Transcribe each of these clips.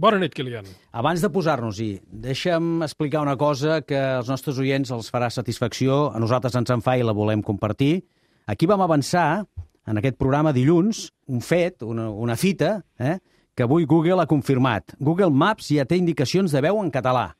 Bona nit, Kilian. Abans de posar-nos-hi, deixa'm explicar una cosa que als nostres oients els farà satisfacció, a nosaltres ens en fa i la volem compartir. Aquí vam avançar, en aquest programa dilluns, un fet, una, una fita, eh, que avui Google ha confirmat. Google Maps ja té indicacions de veu en català.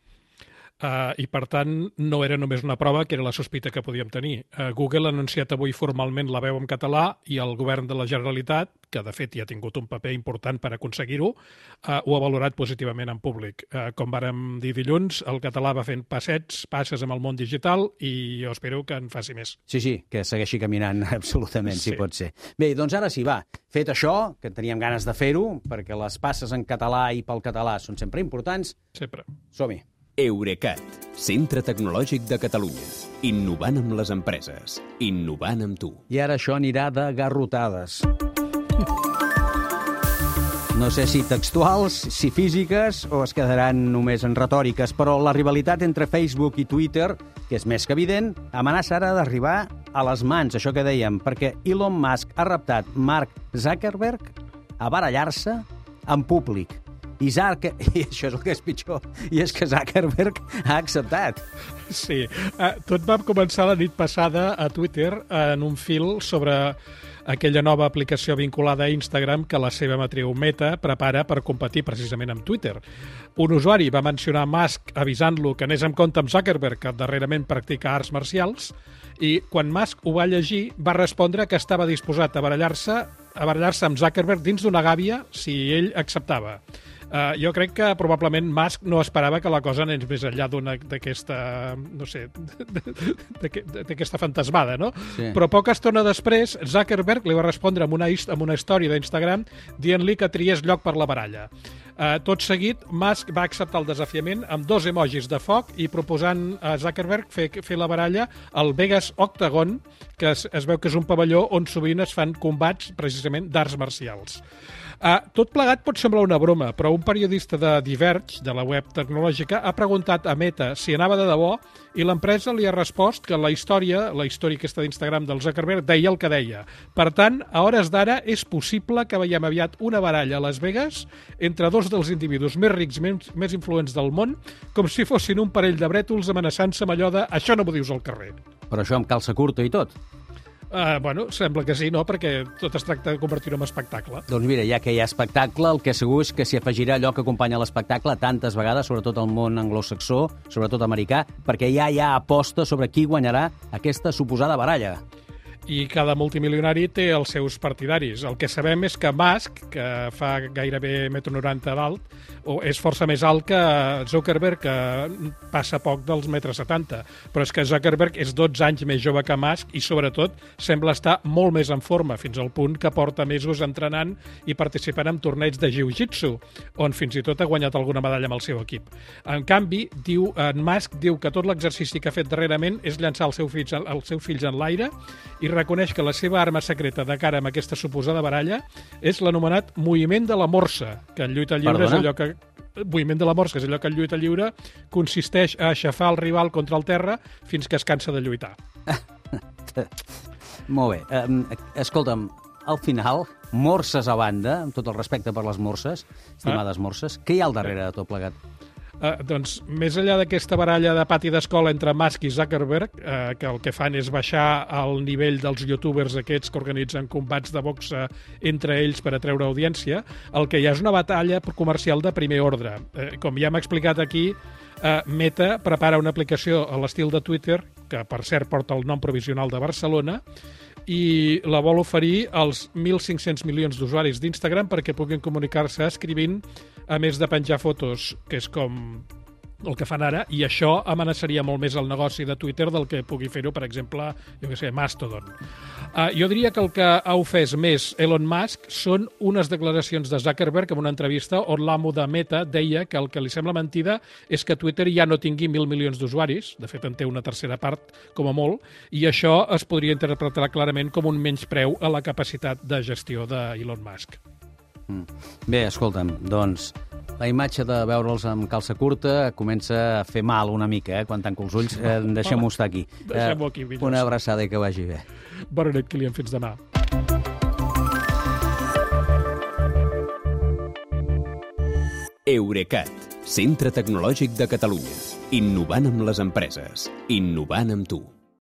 Uh, I, per tant, no era només una prova, que era la sospita que podíem tenir. Uh, Google ha anunciat avui formalment la veu en català i el govern de la Generalitat, que de fet ja ha tingut un paper important per aconseguir-ho, uh, ho ha valorat positivament en públic. Uh, com vàrem dir dilluns, el català va fent passets, passes amb el món digital i jo espero que en faci més. Sí, sí, que segueixi caminant absolutament, sí. si pot ser. Bé, doncs ara sí, va. Fet això, que teníem ganes de fer-ho, perquè les passes en català i pel català són sempre importants. Sempre. Som-hi. Eurecat, centre tecnològic de Catalunya. Innovant amb les empreses. Innovant amb tu. I ara això anirà de garrotades. No sé si textuals, si físiques o es quedaran només en retòriques, però la rivalitat entre Facebook i Twitter, que és més que evident, amenaça ara d'arribar a les mans, això que dèiem, perquè Elon Musk ha reptat Mark Zuckerberg a barallar-se en públic. I, Zark, I això és el que és pitjor, i és que Zuckerberg ha acceptat. Sí, uh, tot va començar la nit passada a Twitter en un fil sobre aquella nova aplicació vinculada a Instagram que la seva matriu Meta prepara per competir precisament amb Twitter. Un usuari va mencionar Musk avisant-lo que anés en compte amb Zuckerberg, que darrerament practica arts marcials, i quan Musk ho va llegir va respondre que estava disposat a barallar-se a barallar-se amb Zuckerberg dins d'una gàbia si ell acceptava. Uh, jo crec que probablement Musk no esperava que la cosa anés més enllà d'una d'aquesta, no sé, d'aquesta fantasmada, no? Sí. Però poca estona després, Zuckerberg li va respondre amb una, amb una història d'Instagram dient-li que triés lloc per la baralla. Uh, tot seguit, Musk va acceptar el desafiament amb dos emojis de foc i proposant a Zuckerberg fer, fer la baralla al Vegas Octagon, que es, es veu que és un pavelló on sovint es fan combats precisament d'arts marcials. Uh, tot plegat pot semblar una broma, però un periodista de Diverge, de la web tecnològica, ha preguntat a Meta si anava de debò i l'empresa li ha respost que la història, la història aquesta d'Instagram del Zuckerberg, deia el que deia. Per tant, a hores d'ara és possible que veiem aviat una baralla a Las Vegas entre dos dels individus més rics, més, més influents del món, com si fossin un parell de brètols amenaçant-se amb allò de això no m'ho dius al carrer. Però això amb calça curta i tot. Uh, bueno, sembla que sí, no?, perquè tot es tracta de convertir-ho en espectacle. Doncs mira, ja que hi ha espectacle, el que segur és que s'hi afegirà allò que acompanya l'espectacle tantes vegades, sobretot al món anglosaxó, sobretot americà, perquè ja hi ha aposta sobre qui guanyarà aquesta suposada baralla. I cada multimilionari té els seus partidaris. El que sabem és que Musk, que fa gairebé 1,90 m d'alt, o és força més alt que Zuckerberg, que passa poc dels 1,70 m. Però és que Zuckerberg és 12 anys més jove que Musk i, sobretot, sembla estar molt més en forma, fins al punt que porta mesos entrenant i participant en torneigs de jiu-jitsu, on fins i tot ha guanyat alguna medalla amb el seu equip. En canvi, diu, en Musk diu que tot l'exercici que ha fet darrerament és llançar el seu fills, els seus fills en l'aire i reconeix que la seva arma secreta de cara amb aquesta suposada baralla és l'anomenat moviment de la morsa, que en lluita lliure Perdona? és allò que moviment de la morsa, que és allò que en lluita lliure consisteix a aixafar el rival contra el terra fins que es cansa de lluitar. Molt bé. Um, escolta'm, al final, morses a banda, amb tot el respecte per les morses, estimades morses, què hi ha al darrere de tot plegat? Uh, doncs, més enllà d'aquesta baralla de pati d'escola entre Musk i Zuckerberg, uh, que el que fan és baixar el nivell dels youtubers aquests que organitzen combats de boxa entre ells per atreure audiència, el que hi ha és una batalla comercial de primer ordre. Uh, com ja hem explicat aquí, uh, Meta prepara una aplicació a l'estil de Twitter, que per cert porta el nom provisional de Barcelona, i la vol oferir als 1.500 milions d'usuaris d'Instagram perquè puguin comunicar-se escrivint, a més de penjar fotos, que és com el que fan ara, i això amenaçaria molt més el negoci de Twitter del que pugui fer-ho, per exemple, jo què sé, Mastodon. Uh, jo diria que el que ha ofès més Elon Musk són unes declaracions de Zuckerberg en una entrevista on l'amo de Meta deia que el que li sembla mentida és que Twitter ja no tingui mil milions d'usuaris, de fet en té una tercera part, com a molt, i això es podria interpretar clarament com un menyspreu a la capacitat de gestió d'Elon Musk. Bé, escolta'm, doncs, la imatge de veure'ls amb calça curta comença a fer mal una mica, eh, quan tanco els ulls. Eh, Deixem-ho estar aquí. deixem-ho aquí, millor. Una abraçada i que vagi bé. Bona nit, Kilian, fins demà. Eurecat, centre tecnològic de Catalunya. Innovant amb les empreses. Innovant amb tu.